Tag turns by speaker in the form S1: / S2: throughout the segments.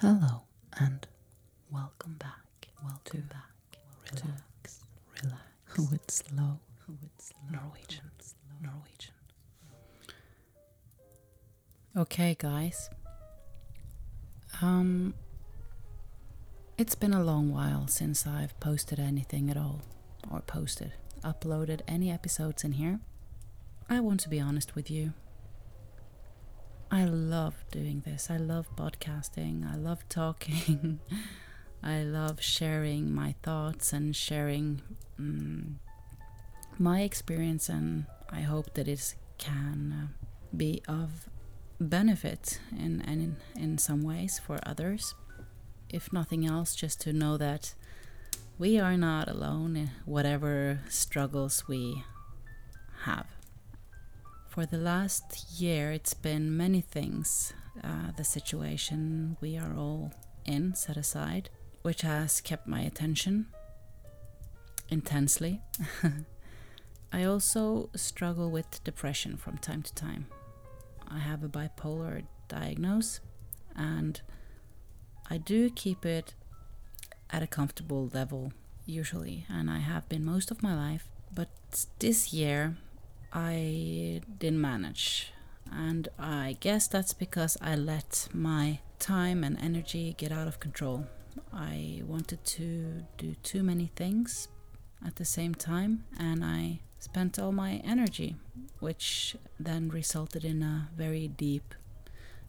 S1: Hello and welcome back. Welcome back. Relax, relax with slow, with slow Norwegian, Norwegian. Okay, guys. Um, it's been a long while since I've posted anything at all, or posted, uploaded any episodes in here. I want to be honest with you. I love doing this. I love podcasting. I love talking. I love sharing my thoughts and sharing um, my experience, and I hope that it can uh, be of benefit in, in in some ways for others. If nothing else, just to know that we are not alone in whatever struggles we have for the last year, it's been many things. Uh, the situation we are all in set aside, which has kept my attention intensely. I also struggle with depression from time to time. I have a bipolar diagnosis, and I do keep it at a comfortable level usually, and I have been most of my life. But this year, I didn't manage. And I guess that's because I let my time and energy get out of control. I wanted to do too many things at the same time, and I spent all my energy, which then resulted in a very deep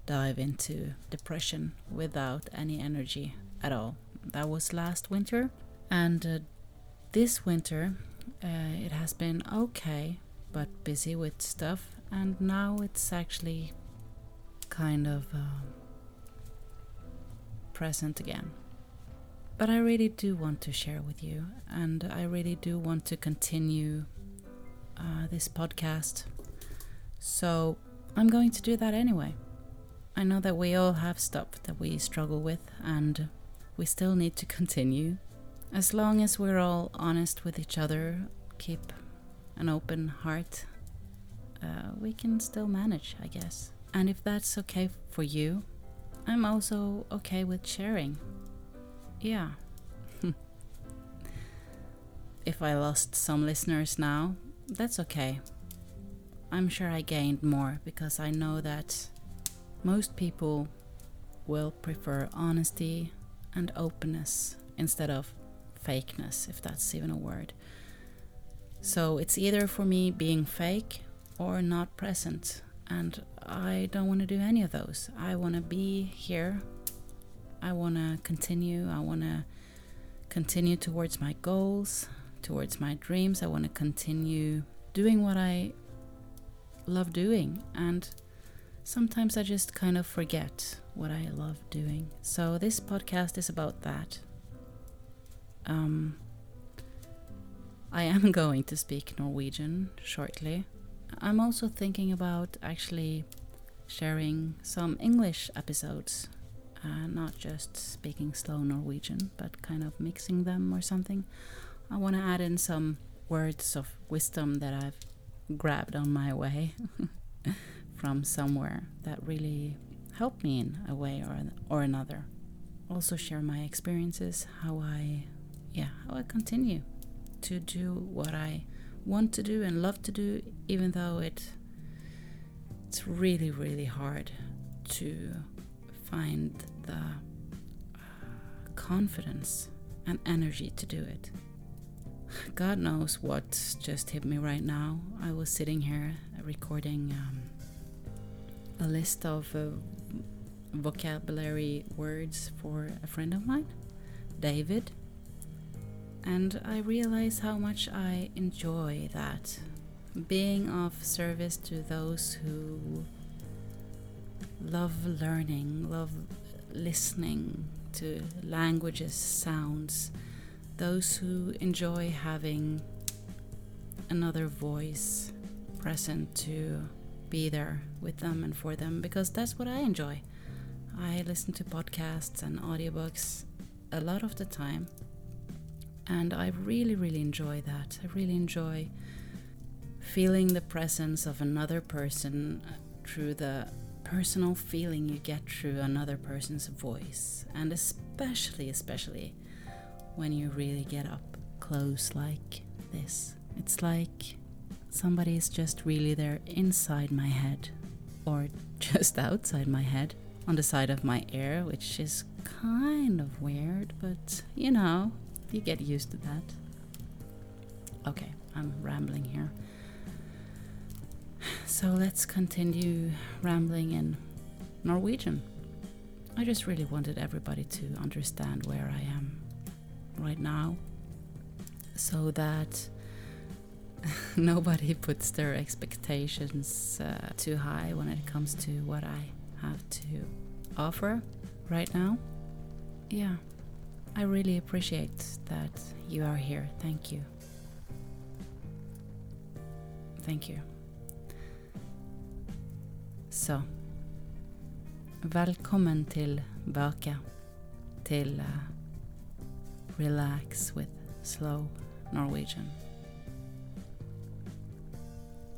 S1: dive into depression without any energy at all. That was last winter, and uh, this winter uh, it has been okay but busy with stuff, and now it's actually kind of uh, present again. But I really do want to share with you, and I really do want to continue uh, this podcast. So I'm going to do that anyway. I know that we all have stuff that we struggle with, and we still need to continue. As long as we're all honest with each other, keep an open heart, uh, we can still manage, I guess. And if that's okay for you, I'm also okay with sharing. Yeah. if I lost some listeners now, that's okay. I'm sure I gained more because I know that most people will prefer honesty and openness instead of fakeness, if that's even a word. So it's either for me being fake or not present. And I don't want to do any of those. I want to be here. I want to continue. I want to continue towards my goals, towards my dreams. I want to continue doing what I love doing. And sometimes I just kind of forget what I love doing. So this podcast is about that. Um, I am going to speak Norwegian shortly. I'm also thinking about actually sharing some English episodes, uh, not just speaking slow Norwegian, but kind of mixing them or something. I want to add in some words of wisdom that I've grabbed on my way from somewhere that really helped me in a way or, or another. Also share my experiences, how I, yeah, how I continue to do what I want to do and love to do, even though it it's really really hard to find the uh, confidence and energy to do it. God knows what just hit me right now. I was sitting here recording um, a list of uh, vocabulary words for a friend of mine, David and I realize how much I enjoy that. Being of service to those who love learning, love listening to languages, sounds, those who enjoy having another voice present to be there with them and for them because that's what I enjoy. I listen to podcasts and audiobooks a lot of the time and I really, really enjoy that. I really enjoy feeling the presence of another person uh, through the personal feeling you get through another person's voice, and especially, especially when you really get up close like this. It's like somebody is just really there inside my head, or just outside my head, on the side of my ear, which is kind of weird, but you know, you get used to that. Okay, I'm rambling here. So let's continue rambling in Norwegian. I just really wanted everybody to understand where I am right now so that nobody puts their expectations uh, too high when it comes to what I have to offer right now. Yeah, I really appreciate that you are here. Thank you. Thank you. Så velkommen tilbake til uh, Relax with Slow Norwegian.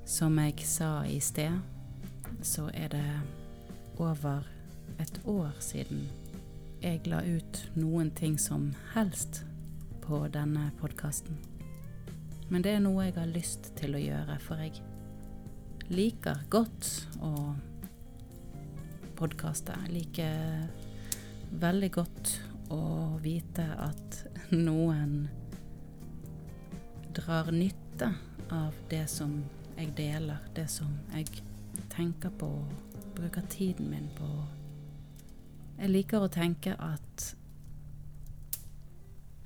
S1: Som jeg sa i sted, så er det over et år siden jeg la ut noen ting som helst på denne podkasten. Men det er noe jeg har lyst til å gjøre, for jeg liker godt å podkaste. Jeg liker veldig godt å vite at noen drar nytte av det som jeg deler, det som jeg tenker på, og bruker tiden min på. Jeg liker å tenke at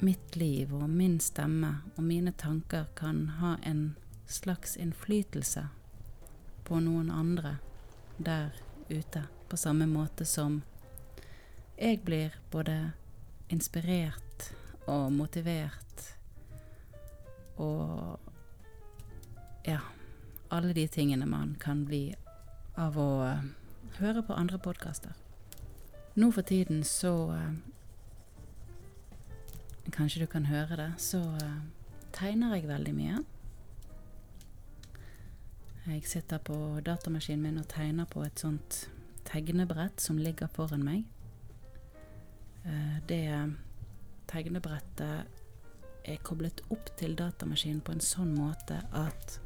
S1: mitt liv og min stemme og mine tanker kan ha en slags innflytelse på noen andre der ute på samme måte som jeg blir både inspirert og motivert og ja, alle de tingene man kan bli av å høre på andre podkaster. Nå for tiden så uh, Kanskje du kan høre det, så uh, tegner jeg veldig mye. Jeg sitter på datamaskinen min og tegner på et sånt tegnebrett som ligger foran meg. Eh, det tegnebrettet er koblet opp til datamaskinen på en sånn måte at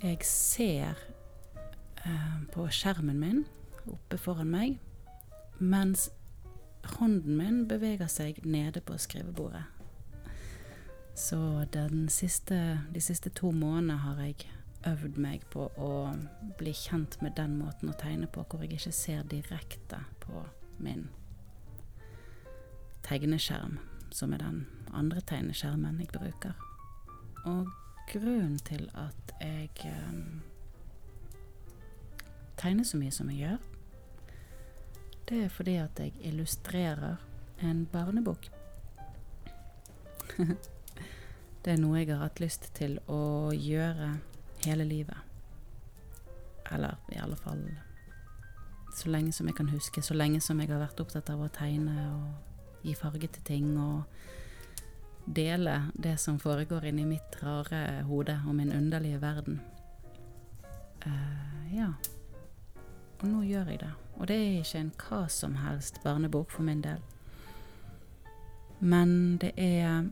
S1: jeg ser eh, på skjermen min oppe foran meg, mens hånden min beveger seg nede på skrivebordet. Så siste, de siste to månedene har jeg øvd meg på å bli kjent med den måten å tegne på, hvor jeg ikke ser direkte på min tegneskjerm, som er den andre tegneskjermen jeg bruker. Og grunnen til at jeg eh, tegner så mye som jeg gjør, det er fordi at jeg illustrerer en barnebok. det er noe jeg har hatt lyst til å gjøre hele livet. Eller i alle fall så lenge som jeg kan huske. Så lenge som jeg har vært opptatt av å tegne og gi farge til ting og dele det som foregår inni mitt rare hode og min underlige verden. Uh, ja. Og nå gjør jeg det. Og det er ikke en hva som helst barnebok for min del. Men det er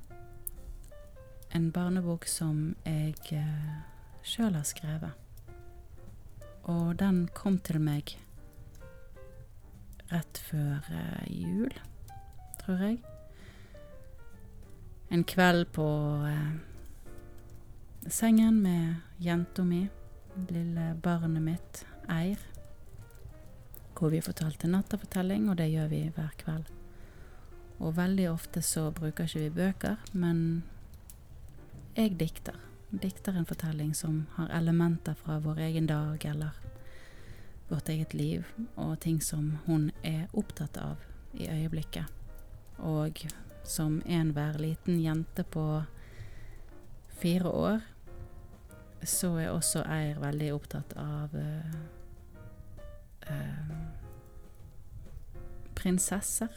S1: en barnebok som jeg uh, sjøl har skrevet. Og den kom til meg rett før eh, jul, tror jeg. En kveld på eh, sengen med jenta mi, lille barnet mitt, Eir. Hvor vi fortalte nattafortelling, og det gjør vi hver kveld. Og veldig ofte så bruker ikke vi bøker, men jeg dikter dikter en fortelling som har elementer fra vår egen dag eller vårt eget liv, og ting som hun er opptatt av i øyeblikket. Og som enhver liten jente på fire år, så er også Eir veldig opptatt av uh, uh, prinsesser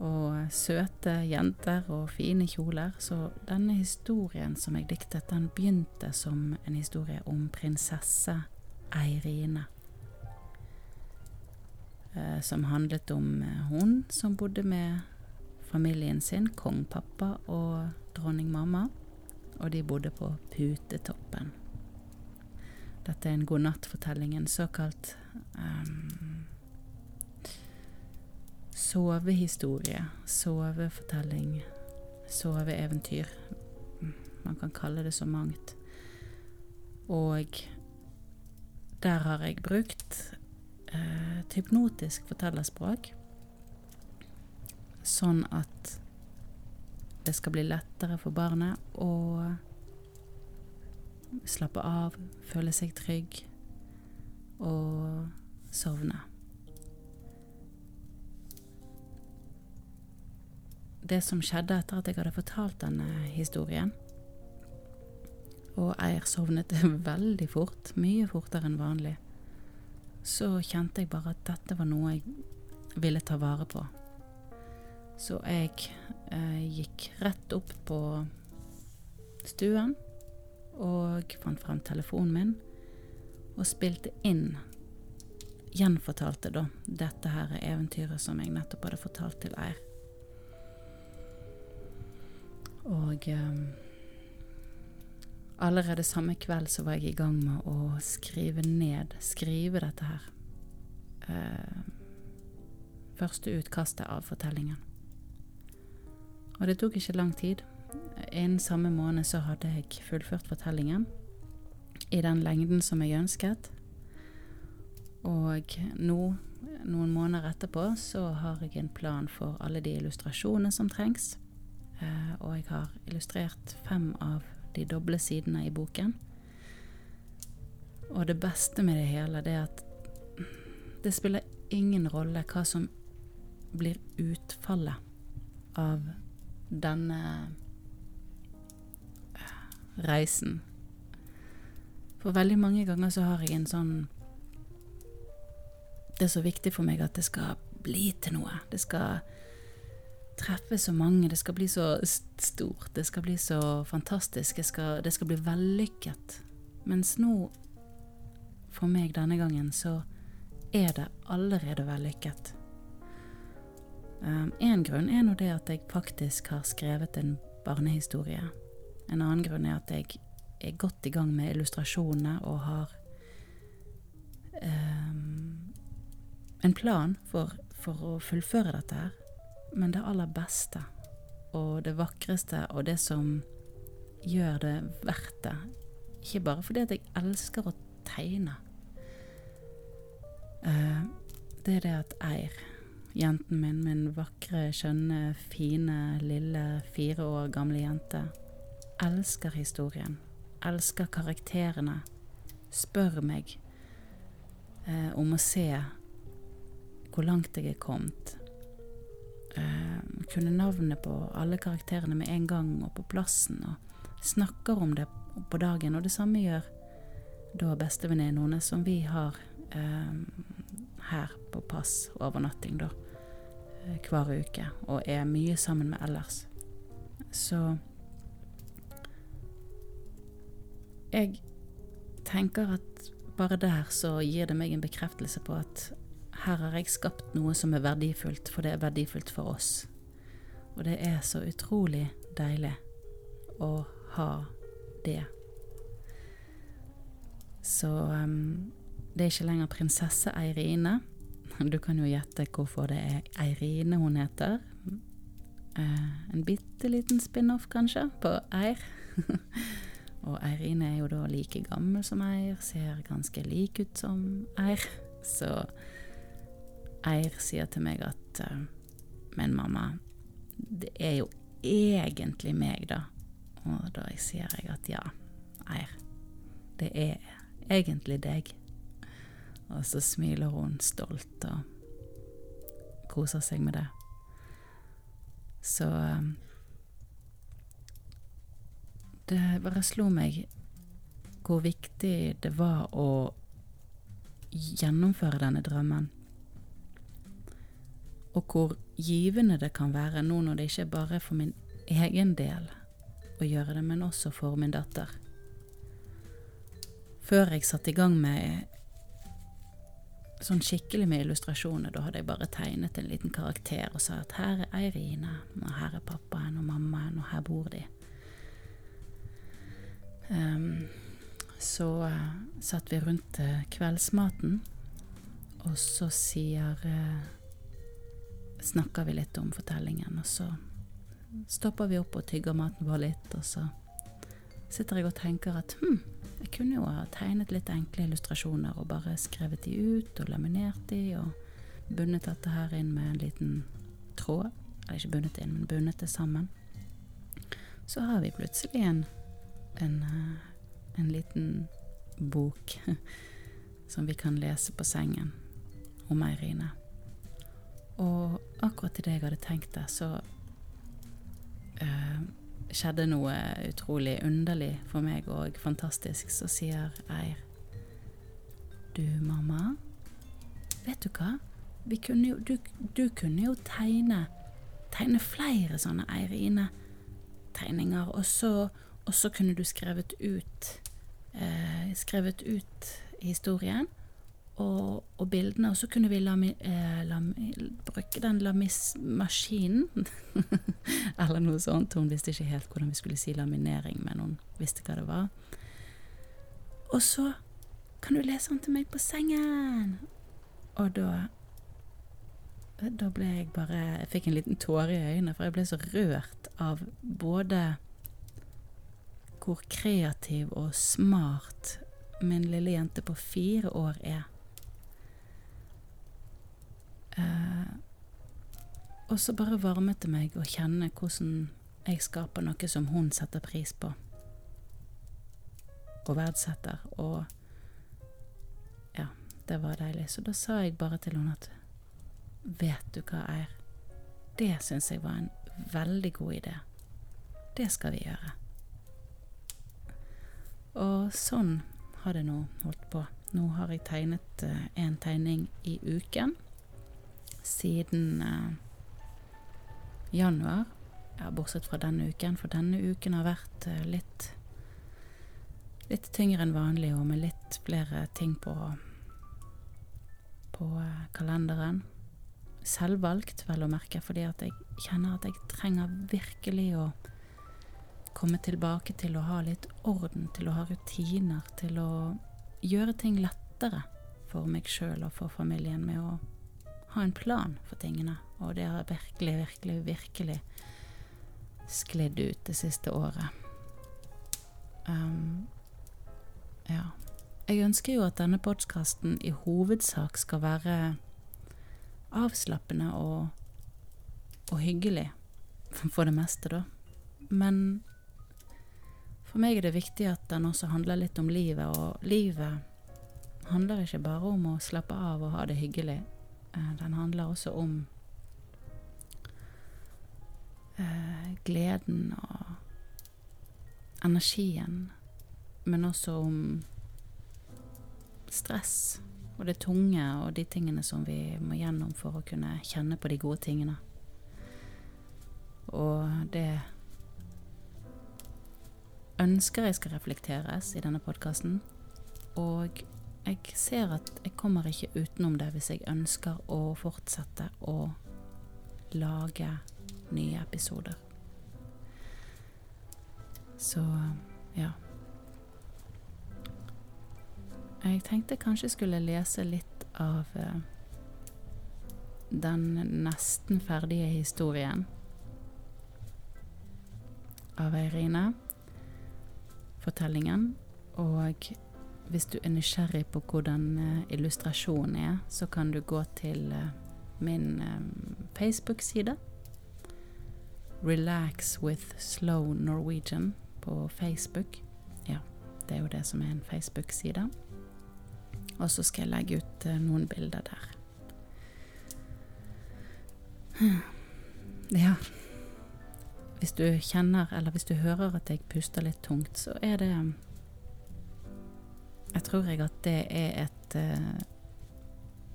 S1: og søte jenter og fine kjoler. Så denne historien som jeg diktet, den begynte som en historie om prinsesse Eirine. eh, som handlet om eh, hun som bodde med familien sin, kong pappa og dronning mamma, og de bodde på Putetoppen. Dette er en godnattfortelling, en såkalt um, sovehistorie, sovefortelling, soveeventyr. Man kan kalle det så mangt. Og der har jeg brukt eh, hypnotisk fortellerspråk, sånn at det skal bli lettere for barnet å slappe av, føle seg trygg og sovne. Det som skjedde etter at jeg hadde fortalt denne historien, og Eir sovnet veldig fort, mye fortere enn vanlig, så kjente jeg bare at dette var noe jeg ville ta vare på. Så jeg eh, gikk rett opp på stuen og fant frem telefonen min og spilte inn Gjenfortalte da dette her eventyret som jeg nettopp hadde fortalt til Eir. Og eh, allerede samme kveld så var jeg i gang med å skrive ned, skrive dette her. Eh, første utkastet av fortellingen. Og det tok ikke lang tid. Innen samme måned så hadde jeg fullført fortellingen i den lengden som jeg ønsket. Og nå, noen måneder etterpå, så har jeg en plan for alle de illustrasjonene som trengs. Eh, og jeg har illustrert fem av de doble sidene i boken. Og det beste med det hele, det er at det spiller ingen rolle hva som blir utfallet av denne eh, reisen. For veldig mange ganger så har jeg en sånn Det er så viktig for meg at det skal bli til noe. Det skal treffe så mange, det skal bli så stort, det skal bli så fantastisk, skal, det skal bli vellykket. Mens nå, for meg denne gangen, så er det allerede vellykket. Um, en grunn er nå det at jeg faktisk har skrevet en barnehistorie. En annen grunn er at jeg er godt i gang med illustrasjonene og har um, en plan for, for, å fullføre dette her. Men det aller beste og det vakreste og det som gjør det verdt det, ikke bare fordi at jeg elsker å tegne, uh, det er det at Eir jenten min, min vakre, skjønne, fine, lille, fire år gamle jente, elsker historien, elsker karakterene, spør meg eh, om å se hvor langt jeg er kommet. Eh, kunne navnet på alle karakterene med en gang og på plassen, og snakker om det på dagen. Og det samme gjør da bestevenninnen hennes, som vi har eh, her på pass overnatting, da, eh, hver uke, og er mye sammen med ellers. Så jeg tenker at bare der så gir det meg en bekreftelse på at her har jeg skapt noe som er verdifullt, for det er verdifullt for oss. Og det er så utrolig deilig å ha det. Så um, det er ikke lenger prinsesse Eirine. Du kan jo gjette hvorfor det er Eirine hun heter. Uh, en bitte liten spin-off, kanskje, på Eir. og Eirine er jo da like gammel som Eir, ser ganske lik ut som Eir. Så Eir sier til meg at uh, Men mamma, det er jo egentlig meg, da. Og da sier jeg at ja, Eir, det er egentlig deg. Og så smiler hun stolt og koser seg med det. Så um, Det bare slo meg hvor viktig det var å gjennomføre denne drømmen. Og hvor givende det kan være nå når det ikke bare er for min egen del å gjøre det, men også for min datter. Før jeg satte i gang med sånn skikkelig med illustrasjoner. Da hadde jeg bare tegnet en liten karakter og sa at her er Eirine, og her er pappaen og mammaen, og her bor de. Um, så uh, satt vi rundt uh, kveldsmaten, og så sier uh, Snakker vi litt om fortellingen, og så stopper vi opp og tygger maten vår litt, og så sitter jeg og tenker at hm, jeg kunne jo ha tegnet litt enkle illustrasjoner og bare skrevet de ut og laminert de og bundet dette her inn med en liten tråd. Eller ikke bundet inn, men bundet det sammen. Så har vi plutselig en, en, eh, en liten bok som vi kan lese på sengen om Eirine. Og akkurat idet jeg hadde tenkt det, så uh, skjedde noe utrolig underlig for meg og fantastisk, så sier Eir Du, mamma, vet du hva? Kunne jo, du, du, kunne jo tegne Tegne flere sånne Eirine-tegninger, og, og, så kunne du skrevet ut eh, Skrevet ut historien og, og, bildene, og så kunne vi lami, eh, lami, bruke den lamismaskinen Eller noe sånt. Hun visste ikke helt hvordan vi skulle si laminering, men hun visste hva det var. Og så kan du lese den til meg på sengen! Og da Da ble jeg bare Jeg fikk en liten tåre i øynene, for jeg ble så rørt av både hvor kreativ og smart min lille jente på fire år er. Eh, og så bare varmet det meg å kjenne hvordan jeg skaper noe som hun setter pris på. Og verdsetter. Og ja, det var deilig. Så da sa jeg bare til henne at vet du hva, Eir, det syns jeg var en veldig god idé. Det skal vi gjøre. Og sånn har det nå holdt på. Nå har jeg tegnet én uh, tegning i uken siden eh, januar. Ja, bortsett fra denne uken, for denne uken har vært eh, litt litt tyngre enn vanlig, og med litt flere ting på på eh, kalenderen. Selvvalgt, vel å merke, fordi at jeg kjenner at jeg trenger virkelig å komme tilbake til å ha litt orden, til å ha rutiner, til å gjøre ting lettere for meg sjøl og for familien med å ha en plan for tingene, og det har virkelig, virkelig, virkelig sklidd ut det siste året. Um, ja. Jeg ønsker jo at denne podkasten i hovedsak skal være avslappende og, og hyggelig, for det meste, da. Men for meg er det viktig at den også handler litt om livet, og livet handler ikke bare om å slappe av og ha det hyggelig. Eh, den handler også om eh, gleden og energien, men også om stress og det tunge og de tingene som vi må gjennom for å kunne kjenne på de gode tingene. Og det ønsker jeg skal reflekteres i denne podkasten. Og jeg ser at jeg kommer ikke utenom det hvis jeg ønsker å fortsette å lage nye episoder. Så ja. Jeg tenkte kanskje jeg skulle lese litt av uh, den nesten ferdige historien av Eirine. Fortellingen. Og hvis du er nysgjerrig på hvordan illustrasjonen er, så kan du gå til uh, min um, Facebook-side. Relax with Slow Norwegian på Facebook. Ja, det er jo det som er en Facebook-side. Og så skal jeg legge ut noen bilder der. Ja. Hvis du kjenner, eller hvis du hører at jeg puster litt tungt, så er det jeg tror jeg at det er et uh,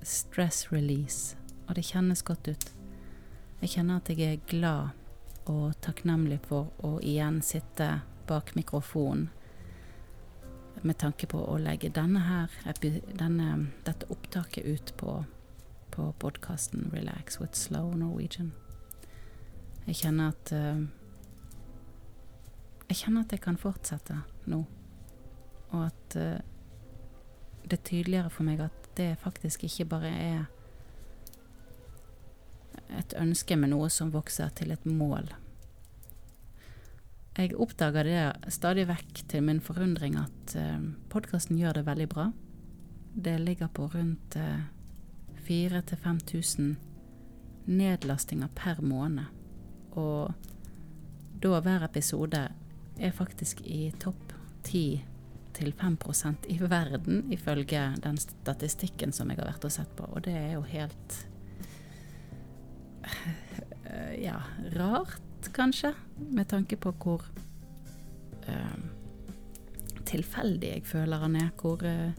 S1: stress release, og det kjennes godt ut. Jeg kjenner at jeg er glad og takknemlig for å igjen sitte bak mikrofonen med tanke på å legge denne her, denne, dette opptaket ut på, på podkasten Relax with Slow Norwegian. Jeg kjenner at uh, Jeg kjenner at jeg kan fortsette nå, og at uh, det er tydeligere for meg at det faktisk ikke bare er et ønske med noe som vokser til et mål. Jeg oppdager det stadig vekk til min forundring at eh, podkasten gjør det veldig bra. Det ligger på rundt uh, eh, 4000-5000 nedlastinger per måned. Og da hver episode er faktisk i topp 10 til 5% i verden, ifølge den statistikken som jeg har vært og sett på. Og det er jo helt uh, Ja, rart kanskje, med tanke på hvor uh, tilfeldig jeg føler han er. Hvor uh,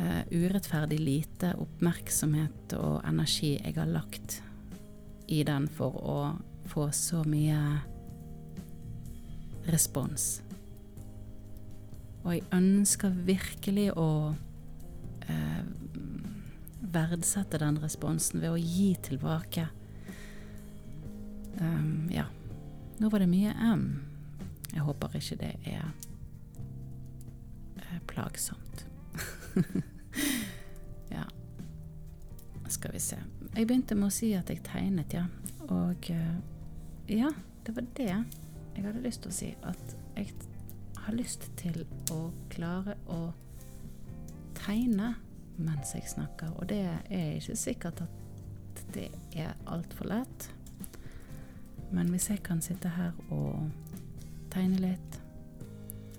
S1: uh, urettferdig lite oppmerksomhet og energi jeg har lagt i den for å få så mye respons. Og jeg ønsker virkelig å verdsette den responsen ved å gi tilbake Um, ja. Nå var det mye M. Jeg håper ikke det er uh, plagsomt. ja. Skal vi se. Jeg begynte med å si at jeg tegnet, ja. Og uh, ja, det var det jeg hadde lyst til å si. At jeg har lyst til å klare å tegne mens jeg snakker. Og det er ikke sikkert at det er altfor lett. Men hvis jeg kan sitte her og tegne litt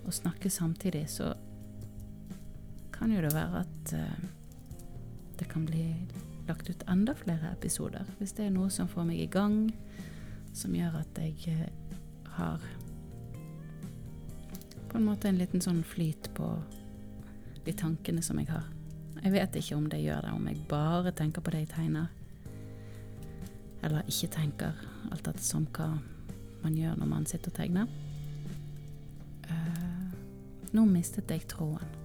S1: og snakke samtidig, så kan jo det være at uh, det kan bli lagt ut enda flere episoder. Hvis det er noe som får meg i gang, som gjør at jeg uh, har på en måte en liten sånn flyt på de tankene som jeg har. Jeg vet ikke om det gjør det, om jeg bare tenker på det jeg tegner, eller ikke tenker, alt etter som hva man gjør når man sitter og tegner. Uh, nå mistet jeg tråden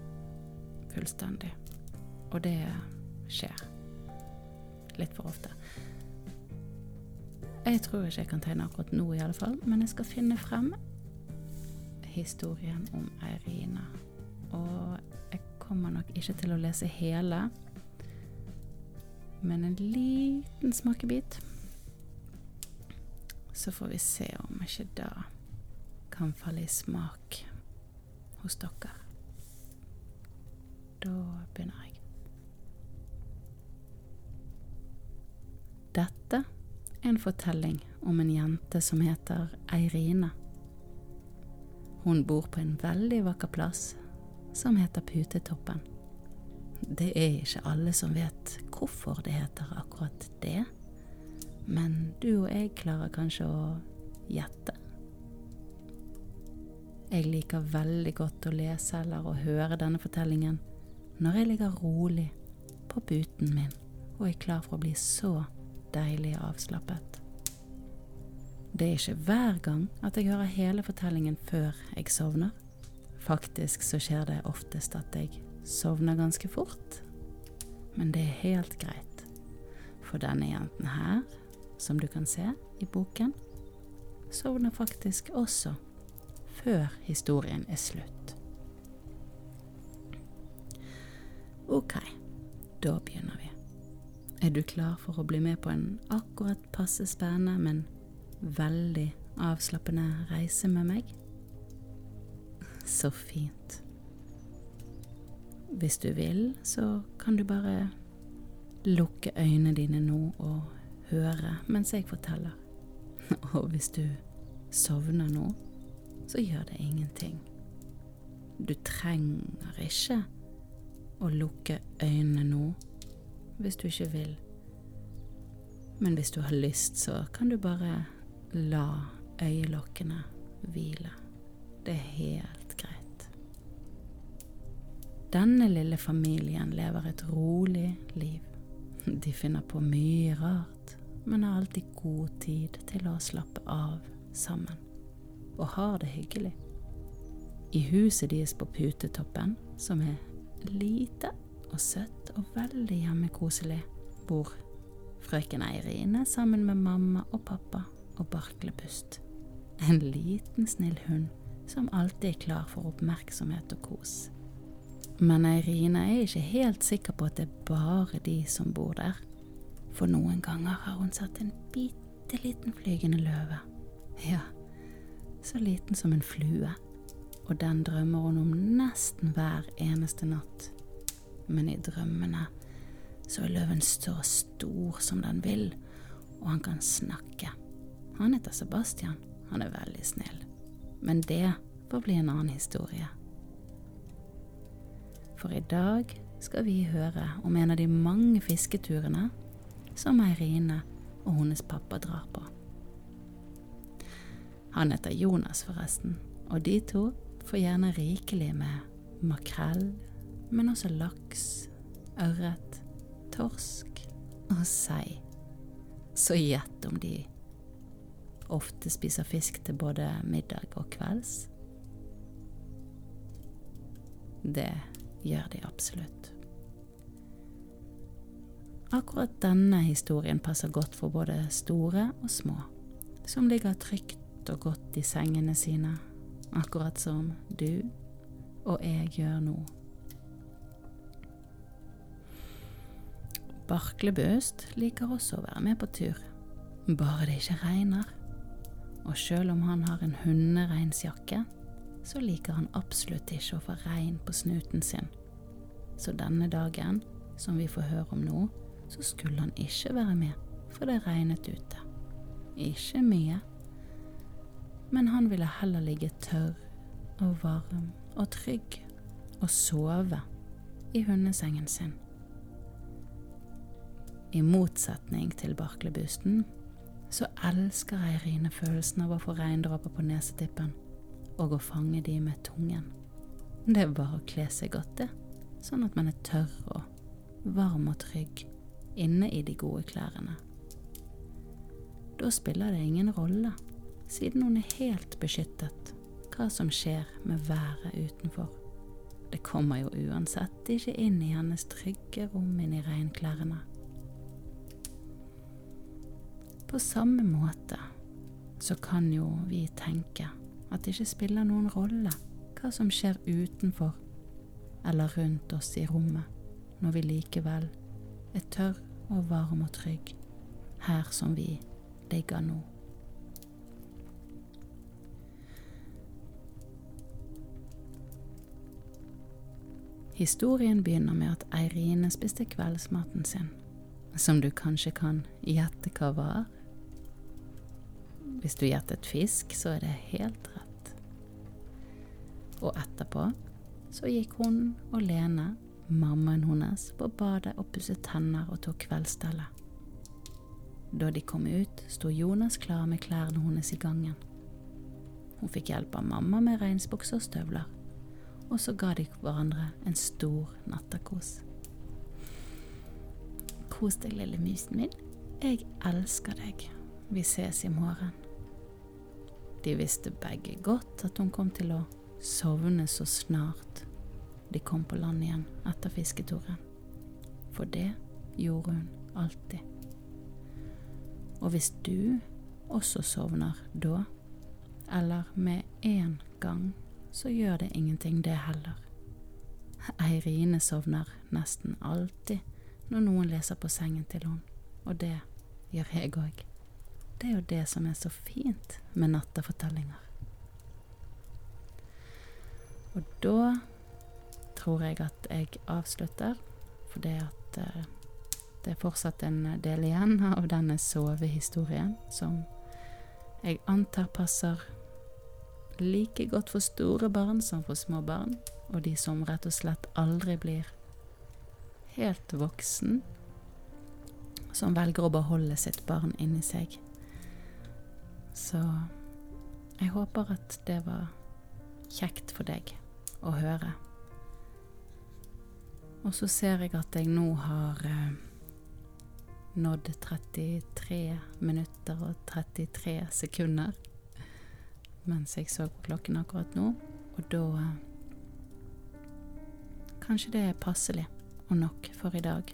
S1: fullstendig, og det skjer litt for ofte. Jeg tror ikke jeg kan tegne akkurat nå, i alle fall, men jeg skal finne frem historien om Eirina. Og jeg kommer nok ikke til å lese hele, men en liten smakebit så får vi se om ikke det kan falle i smak hos dere. Da begynner jeg. Dette er en fortelling om en jente som heter Eirine. Hun bor på en veldig vakker plass som heter Putetoppen. Det er ikke alle som vet hvorfor det heter akkurat det. Men du og jeg klarer kanskje å gjette. Jeg liker veldig godt å lese eller å høre denne fortellingen når jeg ligger rolig på puten min og er klar for å bli så deilig avslappet. Det er ikke hver gang at jeg hører hele fortellingen før jeg sovner. Faktisk så skjer det oftest at jeg sovner ganske fort, men det er helt greit. For denne jenten her som du kan se i boken, sovner faktisk også før historien er slutt. Ok, da begynner vi. Er du klar for å bli med på en akkurat passe spennende, men veldig avslappende reise med meg? Så fint. Hvis du vil, så kan du bare lukke øynene dine nå og høre mens jeg forteller. Og hvis du sovner nå, så gjør det ingenting. Du trenger ikke å lukke øynene nå hvis du ikke vil. Men hvis du har lyst, så kan du bare la øyelokkene hvile. Det er helt greit. Denne lille familien lever et rolig liv. De finner på mye rart men har alltid god tid til å slappe av sammen, og har det hyggelig. I huset deres på Putetoppen, som er lite og søtt og veldig hjemmekoselig, bor frøken Eirine sammen med mamma og pappa og Barklebust. En liten, snill hund som alltid er klar for oppmerksomhet og kos. Men Eirina er ikke helt sikker på at det er bare de som bor der. For noen ganger har hun sett en bitte liten flygende løve. Ja, så liten som en flue. Og den drømmer hun om nesten hver eneste natt. Men i drømmene så er løven så stor som den vil, og han kan snakke. Han heter Sebastian. Han er veldig snill. Men det får bli en annen historie. For i dag skal vi høre om en av de mange fisketurene som Eirine og hennes pappa drar på. Han heter Jonas, forresten, og de to får gjerne rikelig med makrell, men også laks, ørret, torsk og sei. Så gjett om de ofte spiser fisk til både middag og kvelds? Det gjør de absolutt. Akkurat denne historien passer godt for både store og små, som ligger trygt og godt i sengene sine, akkurat som du og jeg gjør nå. Barklebust liker også å være med på tur, bare det ikke regner. Og sjøl om han har en hundereinsjakke, så liker han absolutt ikke å få regn på snuten sin. Så denne dagen, som vi får høre om nå, så skulle han ikke være med, for det regnet ute. Ikke mye, men han ville heller ligge tørr og varm og trygg og sove i hundesengen sin. I motsetning til Barklebusten så elsker Eirine følelsen av å få regndråper på nesetippen og å fange de med tungen. Det er bare å kle seg godt, det, sånn at man er tørr og varm og trygg inne i de gode klærne. Da spiller det ingen rolle siden hun er helt beskyttet, hva som skjer med været utenfor. Det kommer jo uansett ikke inn i hennes trygge rom inni regnklærne. På samme måte så kan jo vi tenke at det ikke spiller noen rolle hva som skjer utenfor eller rundt oss i rommet, når vi likevel er tørr og varm og trygg her som vi ligger nå. Historien begynner med at Eirine spiste kveldsmaten sin, som du kanskje kan gjette hva var. Hvis du gjettet fisk, så er det helt rett. Og etterpå så gikk hun og Lene, mammaen hennes, på badet og pusset tenner og tok kveldsstellet. Da de kom ut, sto Jonas klar med klærne hennes i gangen. Hun fikk hjelp av mamma med regnsbukser og støvler og så ga de hverandre en stor nattakos. Kos deg, lille musen min. Jeg elsker deg. Vi ses i morgen. De visste begge godt at hun kom til å sovne så snart de kom på land igjen etter fisketuren. For det gjorde hun alltid. Og hvis du også sovner da, eller med en gang så gjør det ingenting, det heller. Eirine sovner nesten alltid når noen leser på sengen til henne, og det gjør jeg òg. Det er jo det som er så fint med nattefortellinger. Og da tror jeg at jeg avslutter, for det at uh, det er fortsatt en del igjen av denne sovehistorien som jeg antar passer like godt for store barn som for små barn, og de som rett og slett aldri blir helt voksen, som velger å beholde sitt barn inni seg. Så jeg håper at det var kjekt for deg å høre. Og så ser jeg at jeg nå har eh, nådd 33 minutter og 33 sekunder mens jeg så på klokken akkurat nå, Og da eh, Kanskje det er passelig og nok for i dag.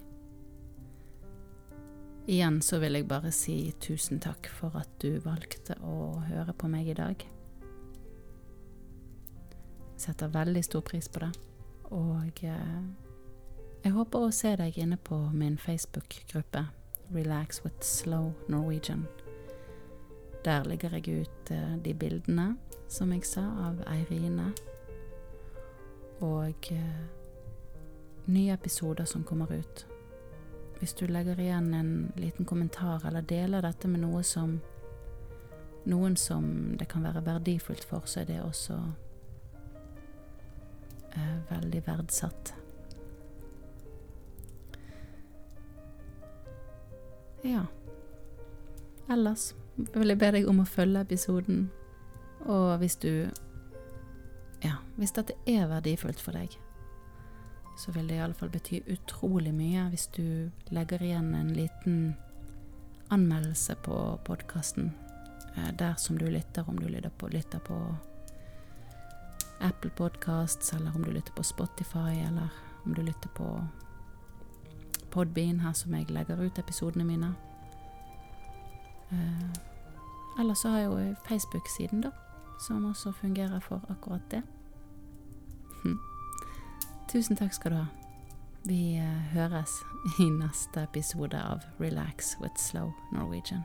S1: Igjen så vil jeg bare si tusen takk for at du valgte å høre på meg i dag. Jeg setter veldig stor pris på det, og eh, jeg håper å se deg inne på min Facebook-gruppe Relax with Slow Norwegian. Der legger jeg ut eh, de bildene, som jeg sa, av Eirine. Og eh, nye episoder som kommer ut. Hvis du legger igjen en liten kommentar eller deler dette med noe som noen som det kan være verdifullt for, så er det også eh, veldig verdsatt. Ja. Ellers vil jeg be deg om å følge episoden, og hvis du Ja, hvis dette er verdifullt for deg, så vil det iallfall bety utrolig mye hvis du legger igjen en liten anmeldelse på podkasten eh, der som du lytter, om du på, lytter på Apple Podcasts, eller om du lytter på Spotify, eller om du lytter på Podbean, her som jeg legger ut episodene mine. Eh, eller så har jeg jo Facebook-siden, da, som også fungerer for akkurat det. Hm. Tusen takk skal du ha. Vi eh, høres i neste episode av Relax with Slow Norwegian.